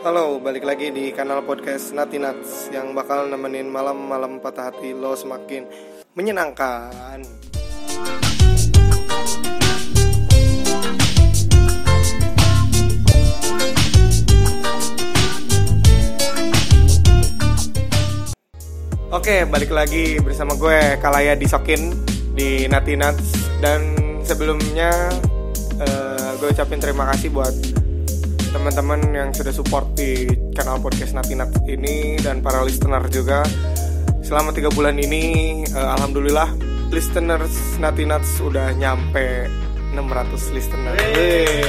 Halo, balik lagi di kanal podcast Nati Nats yang bakal nemenin malam-malam patah hati lo semakin menyenangkan. Oke, balik lagi bersama gue Kalaya Disokin di Nati Nats dan sebelumnya eh, gue ucapin terima kasih buat teman-teman yang sudah support di kanal podcast Nati Nats ini dan para listener juga. Selama tiga bulan ini, eh, alhamdulillah listeners Nati Nats udah nyampe 600 listener. Yeay.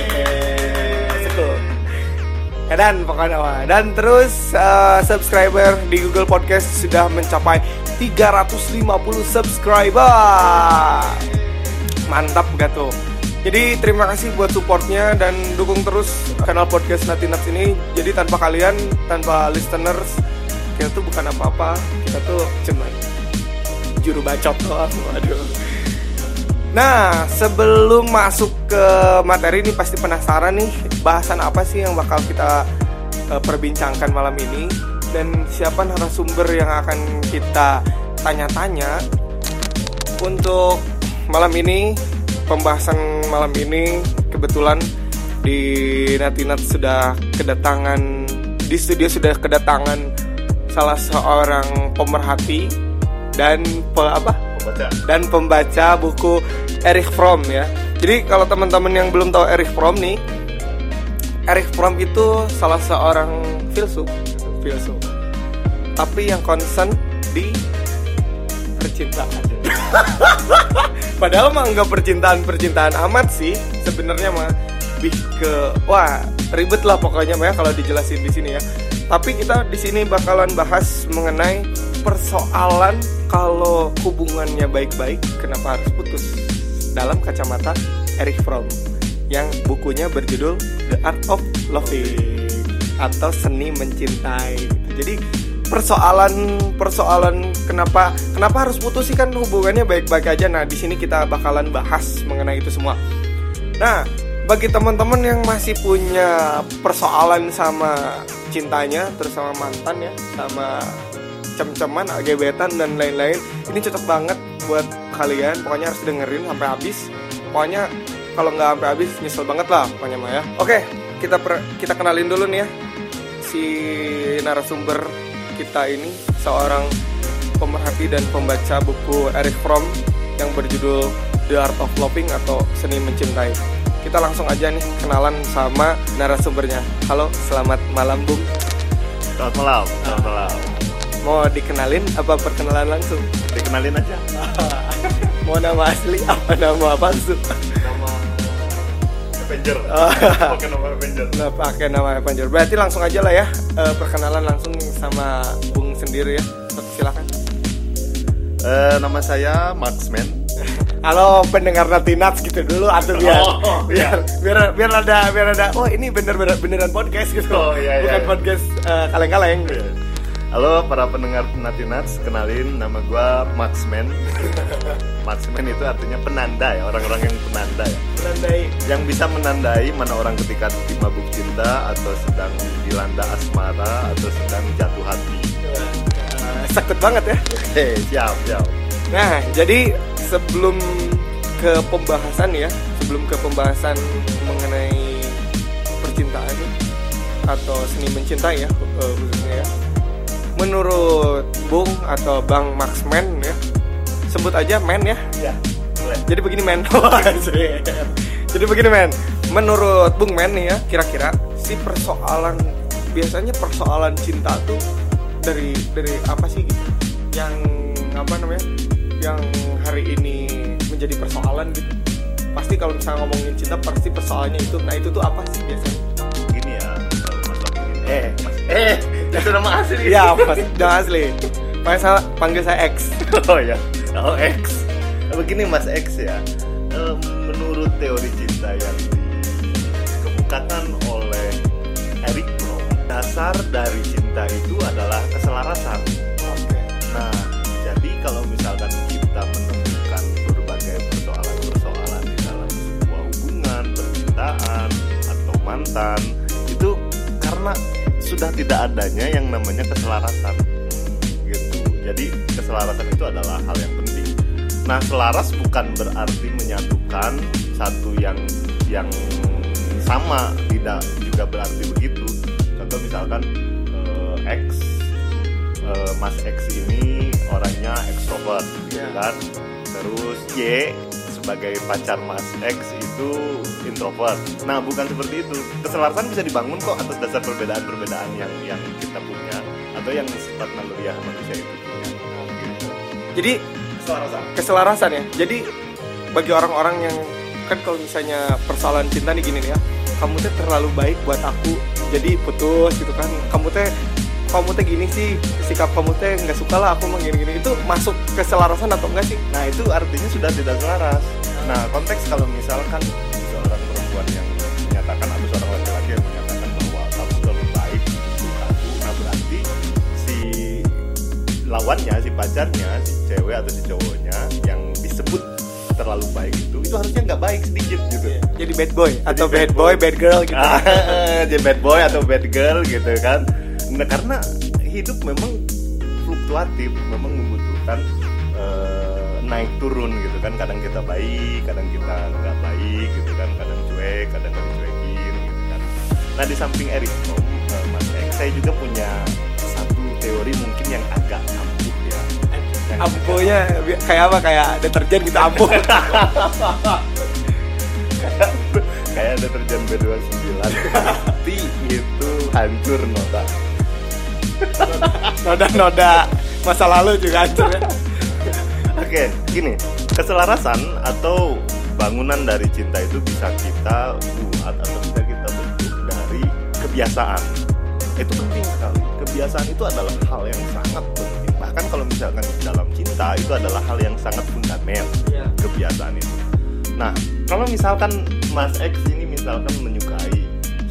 Ya, dan pokoknya wah. dan terus eh, subscriber di Google Podcast sudah mencapai 350 subscriber. Mantap gak tuh? Jadi terima kasih buat supportnya dan dukung terus kanal podcast Natinats ini. Jadi tanpa kalian, tanpa listeners, kita tuh bukan apa-apa. Kita tuh cuman juru bacot doang. Waduh. Nah, sebelum masuk ke materi ini pasti penasaran nih bahasan apa sih yang bakal kita uh, perbincangkan malam ini dan siapa narasumber yang akan kita tanya-tanya untuk malam ini pembahasan malam ini kebetulan di Natinat sudah kedatangan di studio sudah kedatangan salah seorang pemerhati dan pe, apa Baca. dan pembaca buku Erich Fromm ya. Jadi kalau teman-teman yang belum tahu Erich Fromm nih, Erich Fromm itu salah seorang filsuf, filsuf. Tapi yang concern di percintaan. Padahal mah nggak percintaan percintaan amat sih sebenarnya mah lebih ke wah ribet lah pokoknya mah ya kalau dijelasin di sini ya. Tapi kita di sini bakalan bahas mengenai persoalan kalau hubungannya baik-baik kenapa harus putus dalam kacamata Erich Fromm yang bukunya berjudul The Art of Loving atau seni mencintai. Jadi persoalan persoalan kenapa kenapa harus putus sih kan hubungannya baik-baik aja. Nah, di sini kita bakalan bahas mengenai itu semua. Nah, bagi teman-teman yang masih punya persoalan sama cintanya terus sama mantan ya, sama cem-ceman, gebetan dan lain-lain, ini cocok banget buat kalian. Pokoknya harus dengerin sampai habis. Pokoknya kalau nggak sampai habis nyesel banget lah pokoknya mah ya. Oke, kita per- kita kenalin dulu nih ya si narasumber kita ini seorang pemerhati dan pembaca buku Erich Fromm yang berjudul The Art of Loving atau Seni Mencintai. Kita langsung aja nih kenalan sama narasumbernya. Halo, selamat malam Bung. Selamat malam. Selamat malam. Mau dikenalin apa perkenalan langsung? Dikenalin aja. Mau nama asli apa nama palsu? Nama Avenger. Oh. Pakai nama Avenger. Nah, pakai nama Avenger. Berarti langsung aja lah ya eh, perkenalan langsung sama Bung sendiri ya. Silakan. Eh, nama saya Marksman. Halo pendengar Natinats gitu dulu atau biar Oh, biar, iya. biar biar ada biar ada oh ini bener bener beneran podcast gitu Oh, iya, iya, bukan iya. podcast eh, kaleng-kaleng Halo para pendengar Natinats, kenalin nama gua Marksman. Marksman itu artinya penanda ya, orang-orang yang penanda ya. menandai Yang bisa menandai mana orang ketika mabuk cinta atau sedang dilanda asmara atau sedang jatuh hati. eh, sekut banget ya Oke, siap, siap. nah jadi sebelum ke pembahasan ya sebelum ke pembahasan mengenai percintaan atau seni mencintai ya eh, khususnya ya menurut Bung atau Bang Maxman ya sebut aja men ya Ya, boleh. Jadi begini men. Anjir. Jadi begini men. Menurut Bung Men nih ya, kira-kira si persoalan biasanya persoalan cinta tuh dari dari apa sih gitu? Yang apa namanya? Yang hari ini menjadi persoalan gitu. Pasti kalau misalnya ngomongin cinta pasti persoalannya itu. Nah, itu tuh apa sih biasanya? Gini ya, kalau ini. Eh. eh, itu nama asli. Ya, pas jangan asli. Panggil saya, panggil saya X. Oh ya, oh X. Begini Mas X ya, menurut teori cinta yang dikemukakan oleh Eric Fromm, dasar dari cinta itu adalah keselarasan. Oke. Nah, jadi kalau misalkan kita menemukan berbagai persoalan-persoalan di dalam sebuah hubungan, percintaan, atau mantan, itu karena sudah tidak adanya yang namanya keselarasan. Gitu. Jadi keselarasan itu adalah hal yang penting. Nah selaras bukan berarti menyatukan satu yang yang sama. Tidak juga berarti begitu. Contoh misalkan eh, X eh, Mas X ini orangnya ekstrovert gitu Ya. kan. Terus Y sebagai pacar Mas X itu introvert nah bukan seperti itu keselarasan bisa dibangun kok atas dasar perbedaan-perbedaan yang yang kita punya atau yang sifat naluriah manusia itu punya. Jadi keselarasan keselarasan ya. Jadi bagi orang-orang yang kan kalau misalnya persoalan cinta nih gini nih ya, kamu tuh terlalu baik buat aku, jadi putus gitu kan. Kamu teh kamu teh gini sih sikap kamu teh nggak suka lah aku mau gini-gini itu masuk keselarasan atau enggak sih? Nah itu artinya sudah tidak selaras. Nah konteks kalau misalkan seorang perempuan yang menyatakan atau seorang laki-laki yang menyatakan bahwa kamu terlalu baik untuk aku, nah berarti si lawannya, si pacarnya, si cewek atau si cowoknya yang disebut terlalu baik itu, itu harusnya nggak baik sedikit gitu. Jadi bad boy atau bad bad boy, boy. bad girl gitu. Jadi bad boy atau bad girl gitu kan. Nah, karena hidup memang fluktuatif, memang membutuhkan eh, naik turun gitu kan. Kadang kita baik, kadang kita nggak baik gitu kan. Kadang cuek, kadang nggak dicuekin gitu kan. Nah di samping Eric Fromm, eh, Mas Ek, saya juga punya satu teori mungkin yang agak ampuh ya. Ampuhnya kayak apa? Kayak deterjen gitu ampuh. kayak deterjen B29 tapi itu hancur nota Noda-noda masa lalu juga hancur ya. Oke, gini, keselarasan atau bangunan dari cinta itu bisa kita buat atau bisa kita bentuk dari kebiasaan. Itu penting sekali. Kebiasaan itu adalah hal yang sangat penting. Bahkan kalau misalkan dalam cinta itu adalah hal yang sangat fundamental Iya. kebiasaan itu. Nah, kalau misalkan Mas X ini misalkan menyukai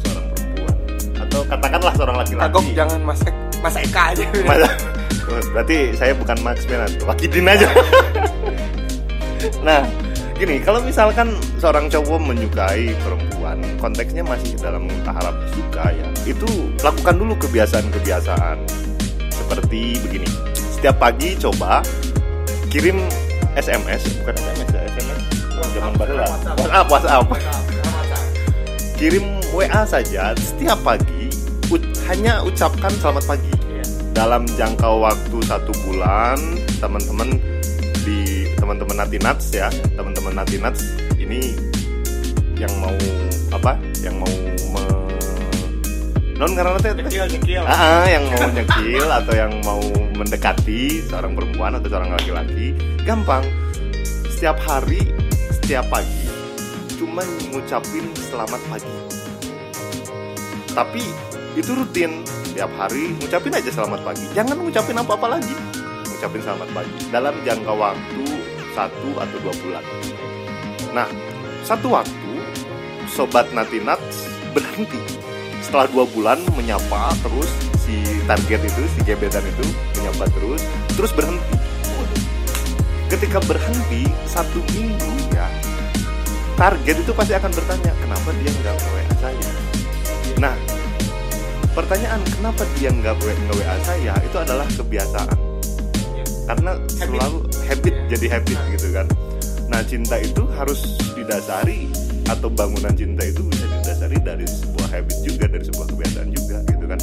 seorang perempuan atau katakanlah seorang laki-laki. Kagok jangan Mas Ek, Mas Eka aja. Mas, berarti saya bukan Max Menan, Wakidin aja. nah, gini, kalau misalkan seorang cowok menyukai perempuan, konteksnya masih dalam tahap suka ya, itu lakukan dulu kebiasaan-kebiasaan seperti begini. Setiap pagi coba kirim SMS, bukan SMS ya, SMS. Zaman baru lah. WhatsApp, WhatsApp. Kirim WA saja setiap pagi, hanya ucapkan selamat pagi. Dalam jangka waktu satu bulan teman-teman di teman-teman Natinats ya teman-teman Natinats ini yang mau apa? Yang mau me, non karena Nyekil, nyekil. Ah, ah, yang mau nyekil atau yang mau mendekati seorang perempuan atau seorang laki-laki gampang. Setiap hari setiap pagi cuma ngucapin selamat pagi. Tapi itu rutin tiap hari ngucapin aja selamat pagi. Jangan ngucapin apa-apa lagi. Ngucapin selamat pagi. Dalam jangka waktu satu atau dua bulan. Nah satu waktu sobat Natinats berhenti. Setelah dua bulan menyapa terus si target itu si gebetan itu menyapa terus terus berhenti. Ketika berhenti satu minggu ya target itu pasti akan bertanya kenapa dia nggak WA saya pertanyaan kenapa dia nggak WA, nggak WA saya? Itu adalah kebiasaan. Karena selalu habit jadi habit gitu kan. Nah cinta itu harus didasari atau bangunan cinta itu bisa didasari dari sebuah habit juga dari sebuah kebiasaan juga gitu kan.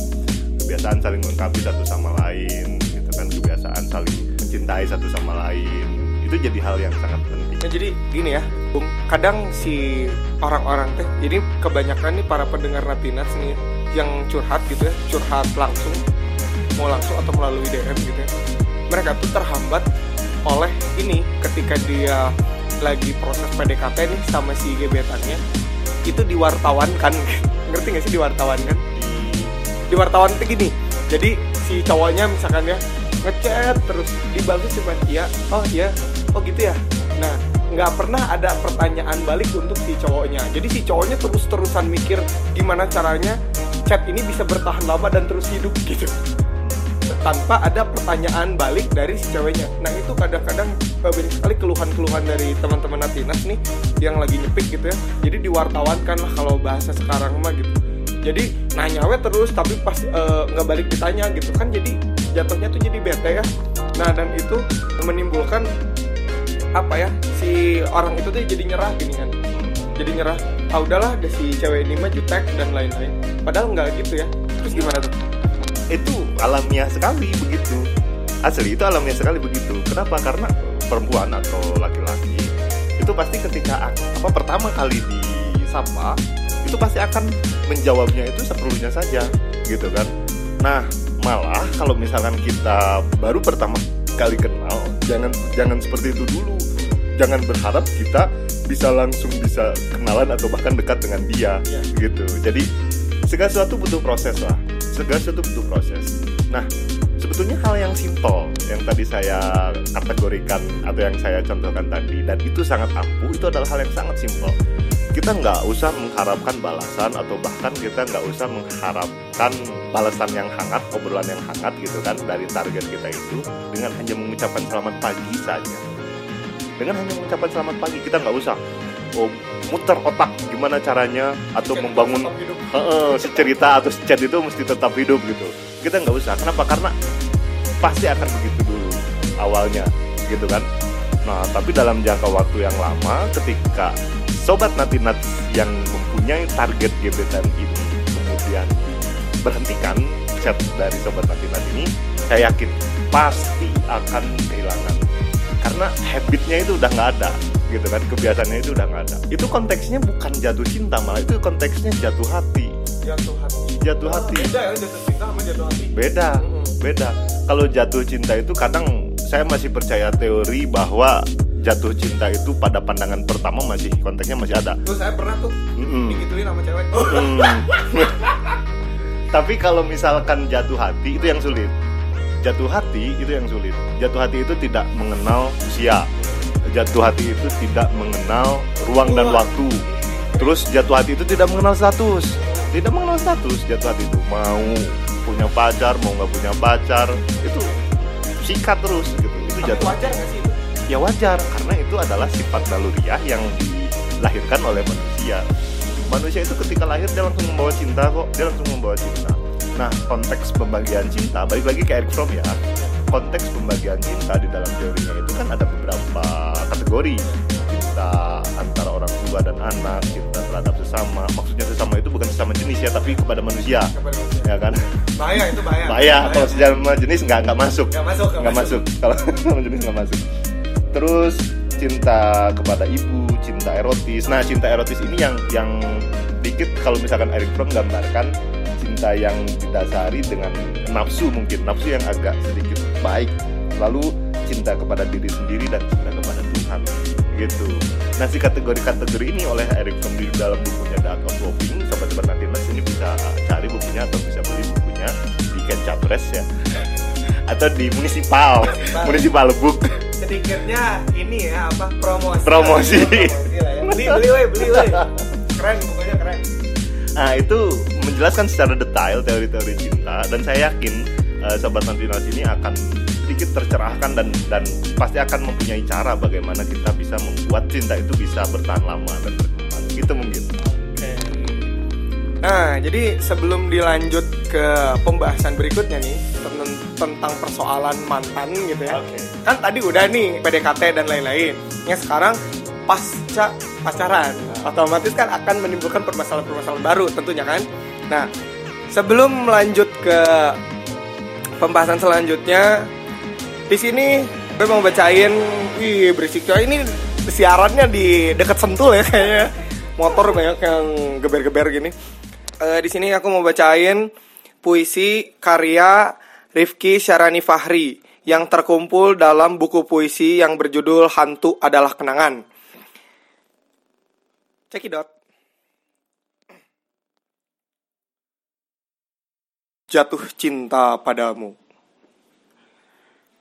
Kebiasaan saling melengkapi satu sama lain gitu kan. Kebiasaan saling mencintai satu sama lain. Itu jadi hal yang sangat penting. Nah, jadi gini ya, Bung. Kadang si orang-orang teh, jadi kebanyakan nih para pendengar Natinats nih yang curhat gitu ya, curhat langsung, mau langsung atau melalui DM gitu ya. Mereka tuh terhambat oleh ini ketika dia lagi proses PDKT nih sama si gebetannya itu wartawan kan ngerti gak sih wartawan kan di wartawan itu gini jadi si cowoknya misalkan ya ngechat terus dibalas cuma iya oh iya oh gitu ya. Nah nggak pernah ada pertanyaan balik untuk si cowoknya. Jadi si cowoknya terus terusan mikir gimana caranya chat ini bisa bertahan lama dan terus hidup gitu tanpa ada pertanyaan balik dari si ceweknya. Nah itu kadang-kadang eh, banyak sekali keluhan-keluhan dari teman-teman Natinas nih yang lagi nyepik gitu ya. Jadi diwartawankan lah kalau bahasa sekarang mah gitu. jadi nanya we terus tapi pas eh, nggak balik ditanya gitu kan jadi jatuhnya tuh jadi bete ya nah dan itu menimbulkan apa ya si orang itu tuh jadi nyerah gini kan jadi nyerah ah udahlah ada si cewek ini mah jutek dan lain-lain. Padahal nggak gitu ya. Terus gimana tuh? Itu alamiah sekali begitu. Asli itu alamiah sekali begitu. Kenapa? Karena perempuan atau laki-laki itu pasti ketika apa pertama kali disapa itu pasti akan menjawabnya itu seperlunya saja gitu kan? Nah malah kalau misalkan kita baru pertama kali kenal jangan jangan seperti itu dulu jangan berharap kita bisa langsung bisa kenalan atau bahkan dekat dengan dia Iya. gitu. Jadi segala sesuatu butuh proses lah. Segala sesuatu butuh proses. Nah sebetulnya hal yang simpel yang tadi saya kategorikan atau yang saya contohkan tadi dan itu sangat ampuh itu adalah hal yang sangat simpel. Kita nggak usah mengharapkan balasan atau bahkan kita nggak usah mengharapkan balasan yang hangat obrolan yang hangat gitu kan dari target kita itu dengan hanya mengucapkan selamat pagi saja dengan hanya mengucapkan selamat pagi kita nggak usah oh, muter otak gimana caranya atau membangun Tetap hidup. Heeh, si cerita atau si chat itu mesti tetap hidup gitu. Kita nggak usah kenapa? Karena pasti akan begitu dulu awalnya gitu kan? Nah tapi dalam jangka waktu yang lama ketika sobat natinat yang mempunyai target gebetan ini kemudian berhentikan chat dari sobat natinat ini saya yakin pasti akan kehilangan karena habitnya itu udah nggak ada gitu kan? Kebiasaannya itu udah nggak ada. Itu konteksnya bukan jatuh cinta malah itu konteksnya jatuh hati. Jatuh hati. Jatuh hati. Beda ya jatuh cinta sama jatuh hati. Beda Mm-mm. beda. Kalau jatuh cinta itu kadang saya masih percaya teori bahwa jatuh cinta itu pada pandangan pertama masih konteksnya masih ada. Tuh saya pernah tuh Mm-mm. digituin sama cewek. Hmm. Tapi kalau misalkan jatuh hati itu yang sulit. Jatuh hati itu yang sulit. Jatuh hati itu tidak mengenal usia. Jatuh hati itu tidak mengenal ruang dan waktu. Terus jatuh hati itu tidak mengenal status. Tidak mengenal status jatuh hati itu mau punya pacar mau nggak punya pacar itu sikat terus gitu. Itu tapi jatuh wajar nggak sih itu ya wajar karena itu adalah sifat naluriah yang dilahirkan oleh manusia manusia itu ketika lahir dia langsung membawa cinta kok dia langsung membawa cinta nah konteks pembagian cinta. Balik lagi ke Eric Fromm ya. Konteks pembagian cinta di dalam teorinya itu kan ada beberapa kategori. Cinta antara orang tua dan anak cinta terhadap sesama. Maksudnya sesama itu bukan sesama jenis ya tapi kepada manusia. Kepada manusia. ya kan? Bahaya itu bahaya. Bahaya. Kalau sesama jenis nggak nggak masuk. Nggak masuk nggak masuk. kalau sama jenis nggak masuk. Terus cinta kepada ibu cinta erotis. Nah cinta erotis ini yang yang dikit kalau misalkan Eric Fromm gambarkan cinta yang didasari dengan nafsu mungkin nafsu yang agak sedikit baik. Lalu cinta kepada diri sendiri dan cinta kepada Tuhan gitu. Nah si kategori-kategori ini oleh Eric di dalam bukunya The Art of Loving sobat-sobat nanti ini bisa cari bukunya atau bisa beli bukunya di Kenca Press ya. Atau di munisipal munisipal Lebuk sedikitnya ini ya apa promosi. Promosi. lah ya. beli beli weh beli weh. Keren pokoknya keren. Nah itu menjelaskan secara detail teori-teori cinta dan saya yakin eh, sobat Nantinas ini akan sedikit tercerahkan dan dan pasti akan mempunyai cara bagaimana kita bisa membuat cinta itu bisa bertahan lama dan berkembang. Gitu mungkin. Oke. Nah, jadi sebelum dilanjut ke pembahasan berikutnya nih ten- tentang persoalan mantan gitu ya. Oke. Kan tadi udah nih PDKT dan lain-lain. Yang sekarang pasca pacaran, otomatis kan akan menimbulkan permasalahan-permasalahan baru tentunya kan. Nah, sebelum melanjut ke pembahasan selanjutnya, di sini gue mau bacain, wih berisik coy ini siarannya di dekat Sentul ya kayaknya. Motor banyak yang geber-geber gini. Eh, di sini aku mau bacain puisi karya Rifki Syarani Fahri yang terkumpul dalam buku puisi yang berjudul Hantu Adalah Kenangan. Cekidot. Jatuh cinta padamu.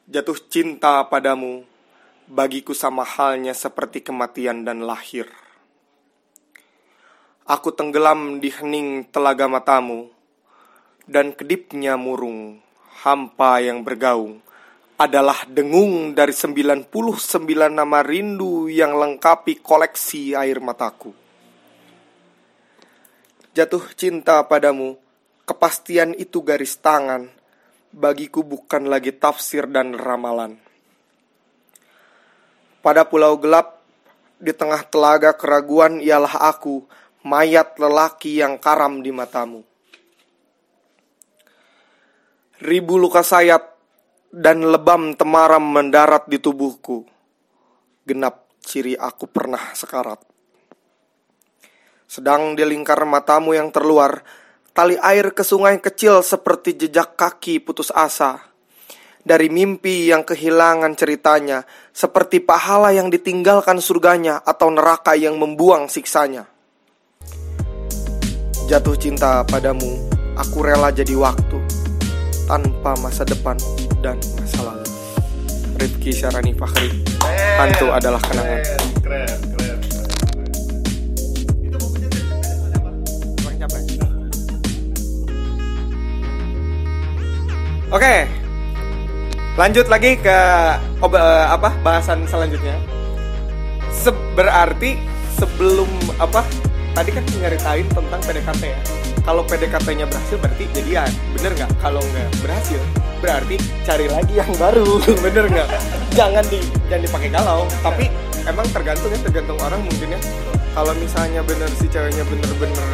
Jatuh cinta padamu bagiku sama halnya seperti kematian dan lahir. Aku tenggelam di hening telaga matamu dan kedipnya murung hampa yang bergaung adalah dengung dari 99 nama rindu yang lengkapi koleksi air mataku. Jatuh cinta padamu, kepastian itu garis tangan. Bagiku bukan lagi tafsir dan ramalan. Pada pulau gelap, di tengah telaga keraguan ialah aku, mayat lelaki yang karam di matamu. Ribu luka sayat dan lebam temaram mendarat di tubuhku. Genap ciri aku pernah sekarat. Sedang di lingkar matamu yang terluar, tali air ke sungai kecil seperti jejak kaki putus asa. Dari mimpi yang kehilangan ceritanya, seperti pahala yang ditinggalkan surganya atau neraka yang membuang siksanya. Jatuh cinta padamu, aku rela jadi waktu, tanpa masa depan dan masa lalu. Rifki Syarani Fakhri, hantu adalah kenangan. Keren, keren. Oke. Lanjut lagi ke ob- eh, apa bahasan selanjutnya. Se berarti sebelum apa tadi kan nyeritain tentang PDKT ya. Kalau PDKT-nya berhasil berarti jadian, bener nggak? Kalau nggak berhasil berarti cari lagi yang baru, bener nggak? Jangan di jangan dipakai galau. Tapi emang tergantung ya tergantung orang mungkin ya. Kalau misalnya bener si ceweknya bener-bener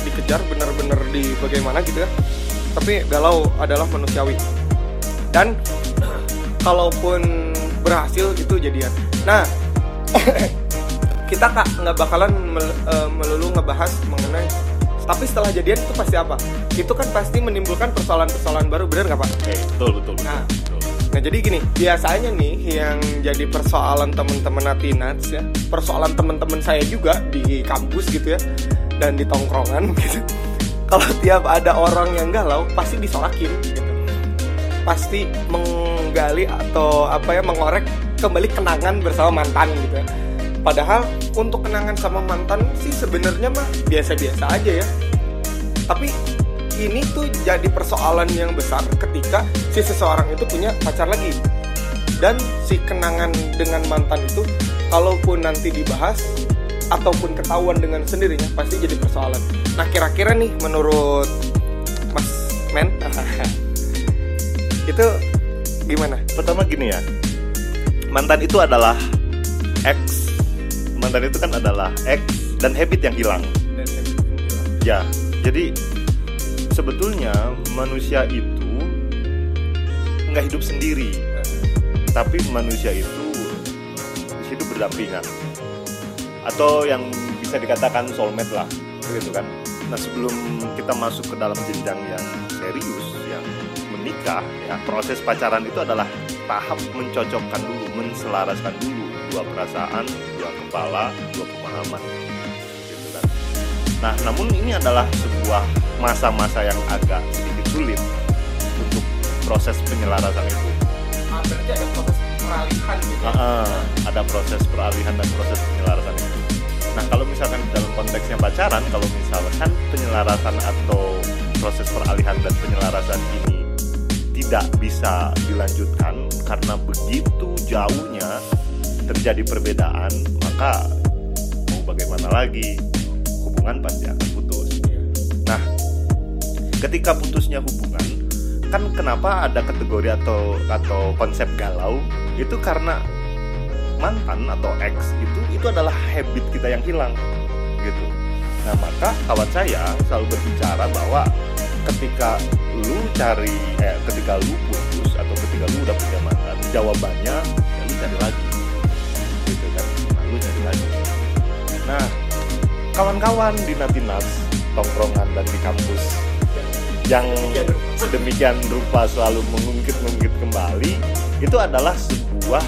dikejar, bener-bener di bagaimana gitu ya. Tapi galau adalah manusiawi. Dan kalaupun berhasil itu jadian. Nah, kita kak nggak bakalan mel- eh, melulu ngebahas mengenai tapi setelah jadian itu pasti apa? Itu kan pasti menimbulkan persoalan-persoalan baru, bener nggak pak? Eh, betul, betul. Nah. betul. Nah jadi gini, biasanya nih yang jadi persoalan teman-teman Natinats ya, persoalan teman-teman saya juga di kampus gitu ya, dan di tongkrongan gitu. Kalau tiap ada orang yang galau, pasti disolakin gitu. Pasti menggali atau apa ya mengorek kembali kenangan bersama mantan gitu ya. Padahal untuk kenangan sama mantan sih sebenarnya mah biasa-biasa aja ya. Tapi ini tuh jadi persoalan yang besar ketika si seseorang itu punya pacar lagi dan si kenangan dengan mantan itu kalaupun nanti dibahas ataupun ketahuan dengan sendirinya pasti jadi persoalan. Nah kira-kira nih menurut Mas Men itu gimana? Pertama gini ya. Mantan itu adalah X. Mantan itu kan adalah X dan habit yang hilang. Ya, jadi sebetulnya manusia itu nggak hidup sendiri, tapi manusia itu hidup berdampingan, atau yang bisa dikatakan soulmate lah, gitu kan. Nah sebelum kita masuk ke dalam jenjang yang serius, yang menikah, ya proses pacaran itu adalah tahap mencocokkan dulu, menselaraskan dulu dua perasaan, dua kepala, dua pemahaman, gitu kan. Nah, namun ini adalah sebuah masa-masa yang agak sedikit sulit untuk proses penyelarasan itu. Ah, proses peralihan gitu. Ah, ah, ada proses peralihan dan proses penyelarasan itu. Nah, kalau misalkan dalam konteksnya pacaran, kalau misalkan penyelarasan atau proses peralihan dan penyelarasan ini tidak bisa dilanjutkan karena begitu jauhnya terjadi perbedaan, maka mau bagaimana lagi hubungan pasti akan putus. Nah, ketika putusnya hubungan, kan kenapa ada kategori atau atau konsep galau? Itu karena mantan atau ex itu itu adalah habit kita yang hilang, gitu. Nah, maka kawan saya selalu berbicara bahwa ketika lu cari eh ketika lu putus atau ketika lu udah punya mantan, jawabannya ya lu cari lagi. Gitu kan. Nah, lu cari lagi. Nah, kawan-kawan di Natinas, tongkrongan dan di kampus yang sedemikian rupa selalu mengungkit-ungkit kembali itu adalah sebuah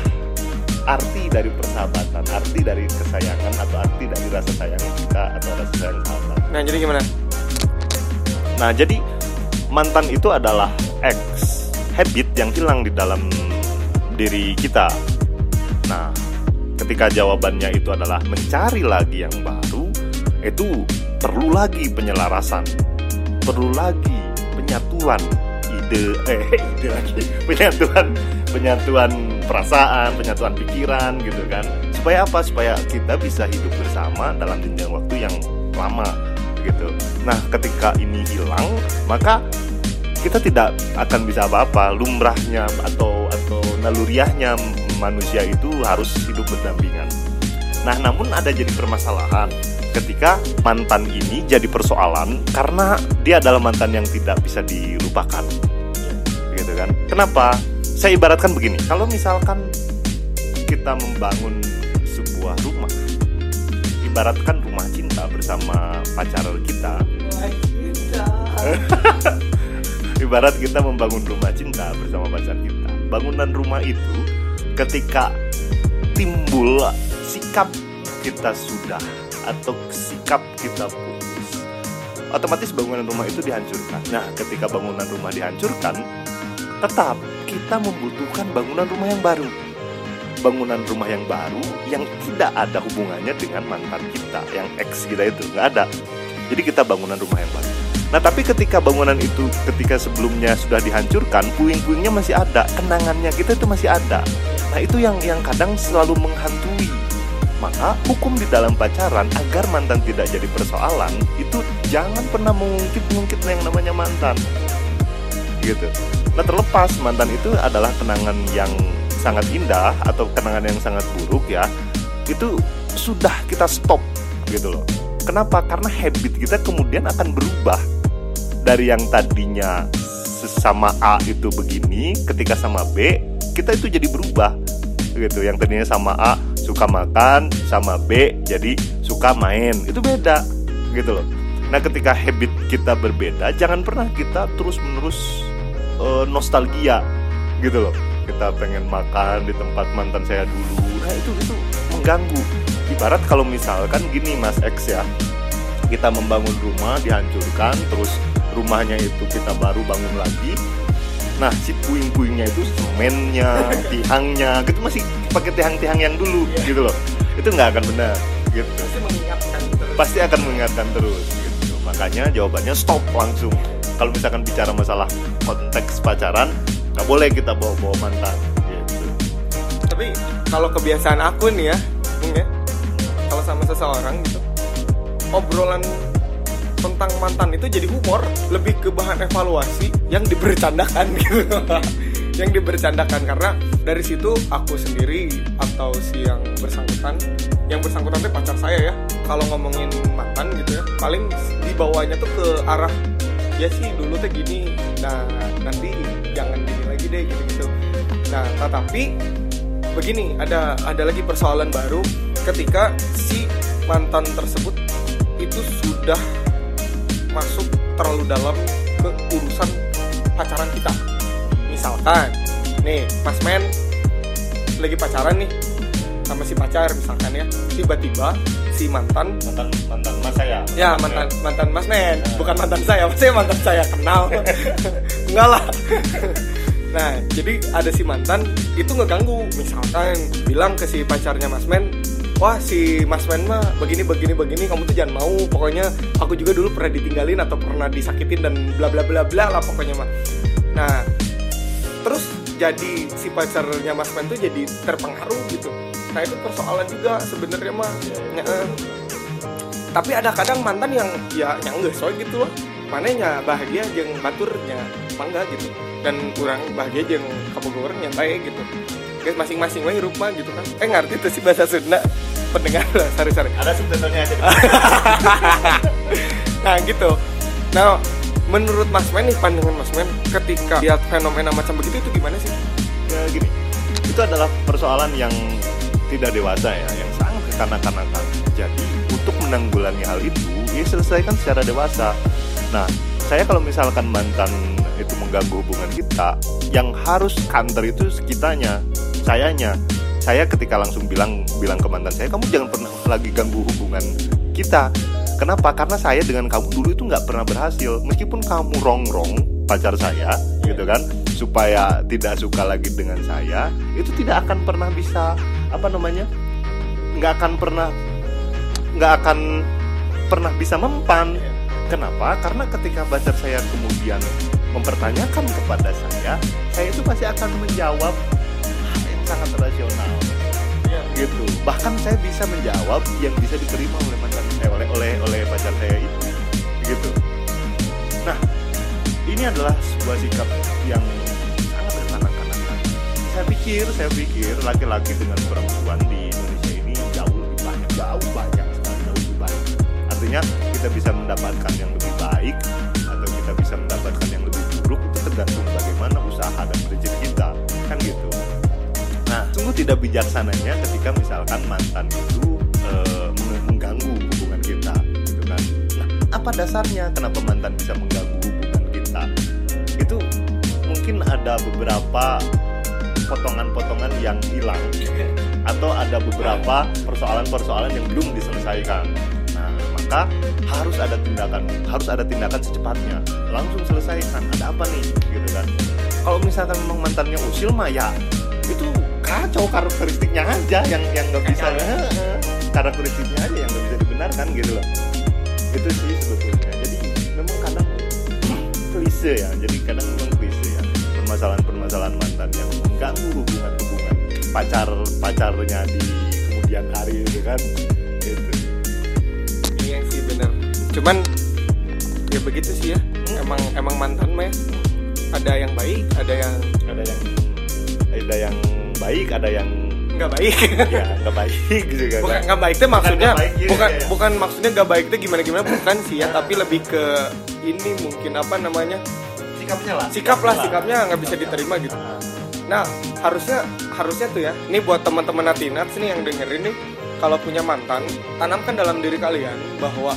arti dari persahabatan, arti dari kesayangan atau arti dari rasa sayang kita atau rasa sayang sahabat. Nah jadi gimana? Nah, jadi mantan itu adalah X habit yang hilang di dalam diri kita. Nah, ketika jawabannya itu adalah mencari lagi yang baru, itu perlu lagi penyelarasan, perlu lagi penyatuan ide, eh ide lagi, penyatuan, penyatuan perasaan, penyatuan pikiran gitu kan. Supaya apa? Supaya kita bisa hidup bersama dalam jenjang waktu yang lama gitu. Nah ketika ini hilang maka kita tidak akan bisa apa-apa. Lumrahnya atau atau naluriahnya manusia itu harus hidup berdampingan. Nah namun ada jadi permasalahan. Ketika mantan ini jadi persoalan karena dia adalah mantan yang tidak bisa dilupakan. Gitu kan? Kenapa saya ibaratkan begini kalau misalkan kita membangun sebuah rumah ibaratkan rumah cinta bersama pacar kita. Ibarat kita membangun rumah cinta bersama pacar kita. Bangunan rumah itu ketika timbul sikap kita sudah atau sikap kita putus otomatis bangunan rumah itu dihancurkan. Nah ketika bangunan rumah dihancurkan tetap kita membutuhkan bangunan rumah yang baru bangunan rumah yang baru yang tidak ada hubungannya dengan mantan kita yang ex kita itu nggak ada jadi kita bangunan rumah yang baru Nah tapi ketika bangunan itu ketika sebelumnya sudah dihancurkan, puing-puingnya masih ada, kenangannya kita itu masih ada. Nah itu yang yang kadang selalu menghantui. Maka hukum di dalam pacaran agar mantan tidak jadi persoalan itu jangan pernah mengungkit-ungkit yang namanya mantan. Gitu. Nah terlepas mantan itu adalah kenangan yang sangat indah atau kenangan yang sangat buruk ya, itu sudah kita stop gitu loh. Kenapa? Karena habit kita kemudian akan berubah dari yang tadinya sesama A itu begini, ketika sama B kita itu jadi berubah gitu. Yang tadinya sama A suka makan, sama B jadi suka main. Itu beda gitu loh. Nah, ketika habit kita berbeda, jangan pernah kita terus-menerus uh, nostalgia gitu loh. Kita pengen makan di tempat mantan saya dulu. Nah, itu itu mengganggu. Ibarat kalau misalkan gini Mas X ya. Kita membangun rumah dihancurkan terus rumahnya itu kita baru bangun lagi nah si puing-puingnya itu semennya tiangnya gitu masih pakai tiang-tiang yang dulu yeah. gitu loh itu nggak akan benar gitu pasti mengingatkan terus. pasti akan mengingatkan terus gitu makanya jawabannya stop langsung kalau misalkan bicara masalah konteks pacaran nggak boleh kita bawa-bawa mantan gitu. Tapi kalau kebiasaan aku nih ya ya kalau sama seseorang gitu obrolan tentang mantan itu jadi humor lebih ke bahan evaluasi yang dibercandakan gitu. Yang dibercandakan karena dari situ aku sendiri atau si yang bersangkutan yang bersangkutan itu pacar saya ya. Kalau ngomongin mantan gitu ya paling dibawanya tuh ke arah ya sih dulu tuh gini. Nah nanti jangan gini lagi deh gitu gitu. Nah tetapi begini ada ada lagi persoalan baru. Ketika si mantan tersebut itu sudah masuk terlalu dalam ke urusan pacaran kita. Misalkan nih pas men lagi pacaran nih sama si pacar misalkan ya. Tiba-tiba si mantan. Mantan mantan mas saya. Ya mantan mantan mas men. Nah. bukan mantan saya saya mantan saya kenal. Enggak lah. Nah jadi ada si mantan itu ngeganggu. Misalkan bilang ke si pacarnya mas men wah si Mas Men mah begini begini begini kamu tuh jangan mau. Pokoknya aku juga dulu pernah ditinggalin atau pernah disakitin dan bla bla bla bla lah pokoknya mah. Nah terus jadi si pacarnya Mas Men tuh jadi terpengaruh gitu nah itu persoalan juga sebenarnya mah. Ya, eh. tapi ada kadang mantan yang ya yang enggak soal gitu loh. Mananya bahagia jeng baturnya mangga gitu. Dan kurang bahagia jeng kabogoran nyantai gitu. Guys masing-masing lah hirup mah gitu kan. Eh ngerti tuh si bahasa Sunda? Pendengar lah sorry sorry. Ada subtitlenya aja. Nah gitu. Nah menurut Mas Men nih pandangan Mas Men ketika lihat fenomena macam begitu itu gimana sih? Ya gini. Itu adalah persoalan yang tidak dewasa ya yang sangat kekanak-kanakan. Jadi untuk menanggulangi hal itu ya selesaikan secara dewasa. Nah saya kalau misalkan mantan itu mengganggu hubungan kita yang harus counter itu sekitanya sayanya. Saya ketika langsung bilang bilang ke mantan saya kamu jangan pernah lagi ganggu hubungan kita. Kenapa? Karena saya dengan kamu dulu itu nggak pernah berhasil. Meskipun kamu rongrong pacar saya gitu kan supaya tidak suka lagi dengan saya itu tidak akan pernah bisa apa namanya nggak akan pernah nggak akan pernah bisa mempan. Kenapa? Karena ketika pacar saya kemudian mempertanyakan kepada saya saya itu pasti akan menjawab sangat rasional. Ya. gitu. Bahkan saya bisa menjawab yang bisa diterima oleh mantan eh, oleh oleh oleh pacar saya itu. Gitu. Nah ini adalah sebuah sikap yang saya pikir saya pikir laki-laki dengan perempuan di Indonesia ini jauh lebih banyak jauh banyak sekali jauh lebih banyak. Artinya kita bisa mendapatkan yang lebih baik atau kita bisa mendapatkan yang lebih buruk itu tergantung bagaimana usaha dan kerja kita kan gitu. Nah sungguh tidak bijaksananya ketika misalkan mantan itu meng- mengganggu hubungan kita gitu kan. Nah apa dasarnya kenapa mantan bisa mengganggu hubungan kita? Itu mungkin ada beberapa potongan-potongan yang hilang atau ada beberapa persoalan-persoalan yang belum diselesaikan. Nah, maka harus ada tindakan, harus ada tindakan secepatnya. Langsung selesaikan. Ada apa nih, gitu kan? Kalau misalkan memang mantannya usil mah ya itu kacau karakteristiknya aja yang yang nggak bisa karakteristiknya aja yang nggak bisa dibenarkan gitu loh. Itu sih sebetulnya. Jadi memang kadang klise ya. Jadi kadang memang klise ya. Permasalahan-permasalahan mantan yang mengganggu hubungan-hubungan pacar pacarnya di kemudian hari itu kan gitu. Iya sih bener. Cuman ya begitu sih ya. Emang emang mantan mah ya. Ada yang baik, ada yang ada yang ada yang baik ada yang nggak baik. ya nggak baik gitu kan. Bukan nggak baik itu maksudnya. Baik, iya, bukan iya. bukan maksudnya nggak baik itu gimana gimana bukan sih ya. Tapi lebih ke ini mungkin apa namanya? Sikapnya lah. Sikap lah sikapnya nggak bisa diterima gitu nah harusnya harusnya tuh ya. Ini buat teman-teman Natinats nih yang dengerin nih. Kalau punya mantan tanamkan dalam diri kalian bahwa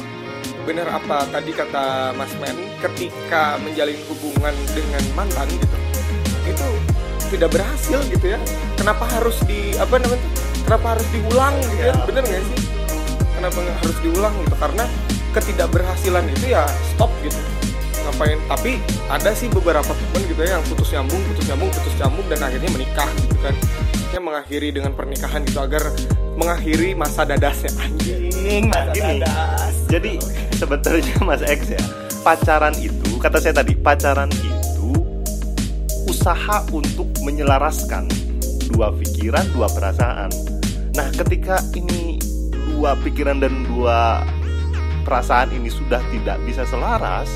bener apa tadi kata Mas Men ketika menjalin hubungan dengan mantan gitu itu tidak berhasil gitu ya. Kenapa harus di apa namanya kenapa harus diulang gitu ya, Ya. bener nggak sih? Kenapa harus diulang gitu? Karena ketidakberhasilan itu ya stop gitu ngapain. Tapi ada sih beberapa temen gitu ya yang putus nyambung putus nyambung putus nyambung dan akhirnya menikah gitu kan. Yang mengakhiri dengan pernikahan gitu agar mengakhiri masa dadasnya. Anjing masa dadas. Jadi sebetulnya Mas X ya pacaran itu kata saya tadi pacaran itu usaha untuk menyelaraskan dua pikiran dua perasaan. Nah ketika ini dua pikiran dan dua perasaan ini sudah tidak bisa selaras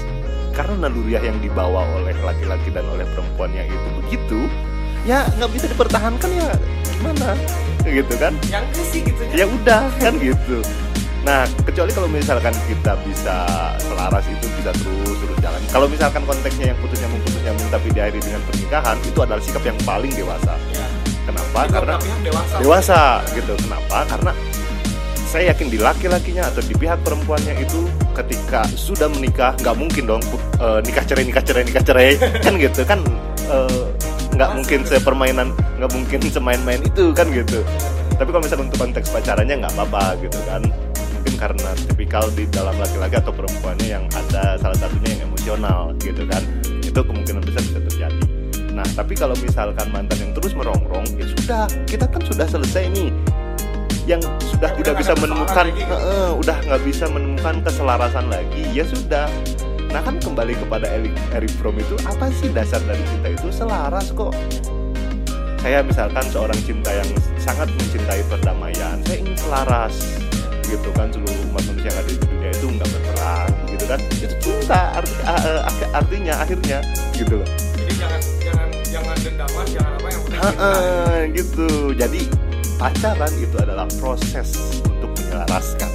karena naluriah yang dibawa oleh laki-laki dan oleh perempuannya itu begitu ya nggak bisa dipertahankan ya gimana? Gitu kan? Yang sih gitu ya udah kan gitu. Nah kecuali kalau misalkan kita bisa selaras itu bisa terus terus jalan. Kalau misalkan konteksnya yang putus nyambung putus nyambung tapi diakhiri dengan pernikahan itu adalah sikap yang paling dewasa. Ya. kenapa? Karena dewasa. dewasa gitu. Kenapa? Karena saya yakin di laki-lakinya atau di pihak perempuannya itu ketika sudah menikah nggak mungkin dong eh, nikah cerai nikah cerai nikah cerai. Kan gitu kan eh, nggak mungkin sepermainan nggak mungkin semain-main itu kan gitu. Tapi kalau misalnya untuk konteks pacarannya nggak apa-apa gitu kan. Mungkin karena tipikal di dalam laki-laki atau perempuannya yang ada salah satunya yang emosional gitu kan. Itu kemungkinan besar bisa terjadi. Nah tapi kalau misalkan mantan yang terus merongrong ya sudah kita kan sudah selesai nih yang sudah Ya, tidak udah bisa menemukan lagi. Heeh, udah nggak bisa menemukan keselarasan lagi ya sudah. Nah kan kembali kepada Eric, Eric Fromm itu apa sih dasar dari cinta itu? Selaras kok. Saya misalkan seorang cinta yang sangat mencintai perdamaian saya ingin selaras gitu kan seluruh umat manusia yang ada di dunia itu nggak berperang gitu kan. Itu cinta arti, a- ak- artinya akhirnya gitu loh. Jadi jangan jangan jangan dendaman jangan apa yang udah cinta Heeh, gitu. Jadi pacaran itu adalah proses untuk menyelaraskan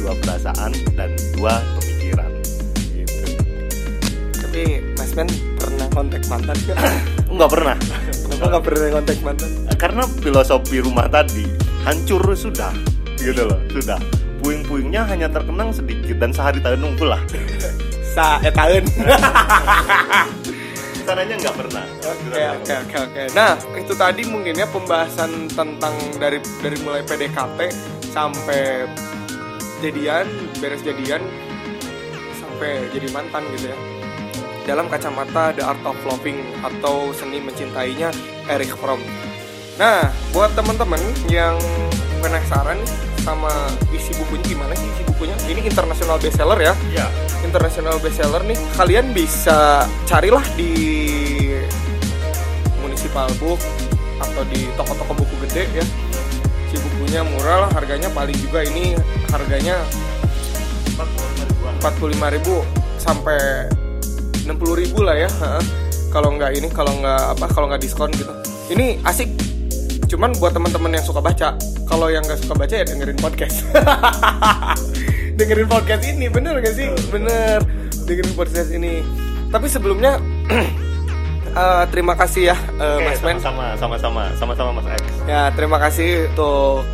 dua perasaan dan dua pemikiran gitu tapi Mas Men pernah kontak mantan gak? nggak pernah Kenapa nggak pernah kontak mantan? karena filosofi rumah tadi hancur sudah gitu loh sudah puing-puingnya hanya terkenang sedikit dan sehari tahun nunggu lah Sa eh tahun. sananya nggak pernah Oke oke oke. Nah itu tadi mungkin ya pembahasan tentang dari dari mulai PDKT sampai jadian, beres jadian sampai jadi mantan gitu ya. Dalam kacamata The Art of Loving atau seni mencintainya Erich Fromm. Nah buat teman-teman yang penasaran sama isi bukunya gimana sih isi bukunya? Ini international bestseller ya. Ya international bestseller nih. Kalian bisa carilah di municipal book atau di toko-toko buku gede ya. Si bukunya murah lah harganya paling juga ini harganya 45 ribuan 45.000 sampai 60.000 lah ya kalau nggak ini kalau nggak apa kalau nggak diskon gitu. Ini asik cuman buat teman-teman yang suka baca kalau yang nggak suka baca ya dengerin podcast. Dengerin podcast ini bener gak sih? Bener. Dengerin podcast ini. Tapi sebelumnya eh, terima kasih ya eh, Oke, Mas Men sama-sama, sama-sama, sama-sama Mas X. Ya, terima kasih untuk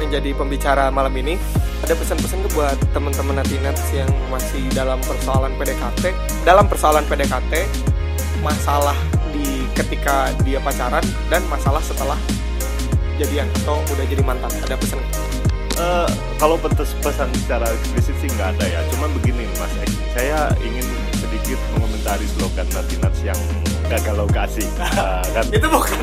menjadi pembicara malam ini. Ada pesan-pesan tuh buat teman-teman Natinats yang masih dalam persoalan PDKT, dalam persoalan PDKT, masalah di ketika dia pacaran dan masalah setelah jadian atau udah jadi mantan. Ada pesan? Eh, kalau pesan secara eksplisit sih nggak ada ya. Cuman begini Mas X, saya ingin sedikit mengomentari slogan Latinats yang gagal lokasi. Eh, kan Itu bukan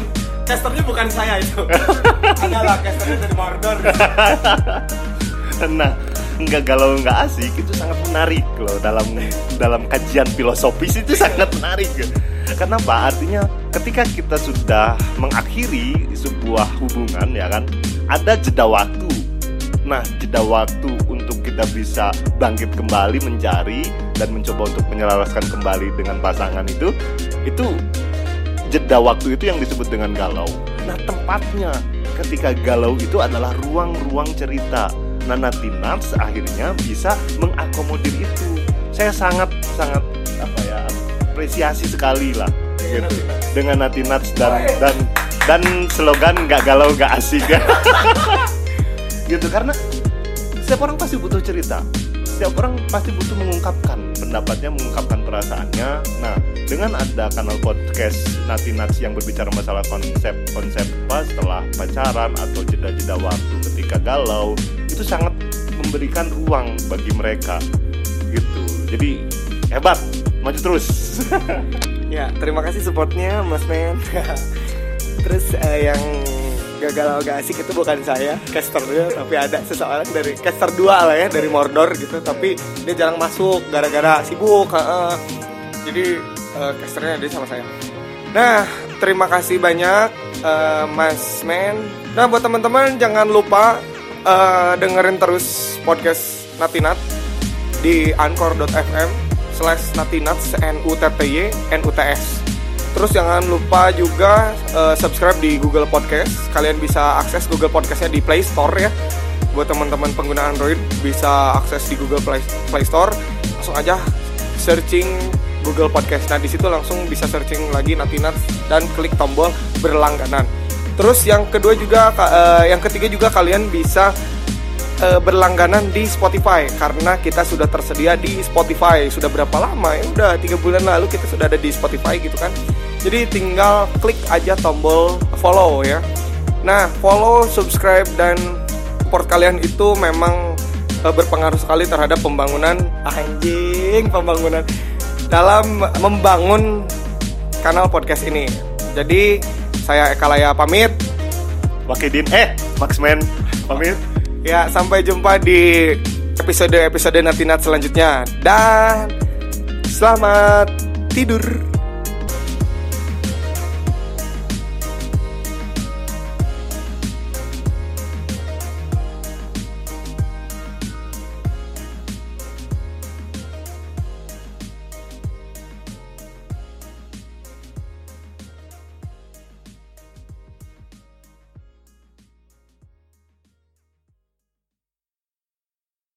casternya bukan saya itu. Adalah casternya dari Mordor. nah nggak galau nggak asik itu sangat menarik loh dalam dalam kajian filosofis itu sangat menarik kenapa artinya ketika kita sudah mengakhiri sebuah hubungan ya kan ada jeda waktu nah jeda waktu untuk kita bisa bangkit kembali mencari dan mencoba untuk menyelaraskan kembali dengan pasangan itu itu jeda waktu itu yang disebut dengan galau. Nah tempatnya ketika galau itu adalah ruang-ruang cerita. Nah Nati Nuts akhirnya bisa mengakomodir itu. Saya sangat sangat apresiasi sekali lah gitu. Dengan Nati Nuts dan dan dan slogan nggak galau nggak asik. Gitu karena setiap orang pasti butuh cerita. Setiap orang pasti butuh mengungkapkan pendapatnya mengungkapkan perasaannya. Nah dengan ada kanal podcast Nati Nats yang berbicara masalah konsep konsep apa setelah pacaran atau jeda-jeda waktu ketika galau itu sangat memberikan ruang bagi mereka gitu. Jadi hebat maju terus Ya, terima kasih supportnya Mas Men. Terus eh, yang gagal gak asik itu bukan saya, casternya, tapi ada seseorang dari caster dua lah ya dari Mordor gitu, tapi dia jarang masuk gara-gara sibuk. heeh. Jadi eh, casternya dia sama saya. Nah, terima kasih banyak eh, Mas Men. Nah, buat teman-teman jangan lupa eh, dengerin terus podcast Natinat di anchor.fm slash natinats n u t t y n u t s. Terus jangan lupa juga eh, subscribe di Google Podcast. Kalian bisa akses Google Podcastnya di Play Store ya. Buat teman-teman pengguna Android bisa akses di Google Play, Play Store. Langsung aja searching Google Podcast. Nah di situ langsung bisa searching lagi Natinats dan klik tombol berlangganan. Terus yang kedua juga eh, yang ketiga juga kalian bisa eh, berlangganan di Spotify. Karena kita sudah tersedia di Spotify. Sudah berapa lama? Ya udah tiga bulan lalu kita sudah ada di Spotify gitu kan. Jadi tinggal klik aja tombol follow ya. Nah follow subscribe dan support kalian itu memang eh, berpengaruh sekali terhadap pembangunan. Anjing pembangunan. Dalam membangun kanal podcast ini. Jadi saya Eka Laya pamit. Wakidin eh Maxman pamit Ya, sampai jumpa di episode-episode Natinat selanjutnya. Dan selamat tidur.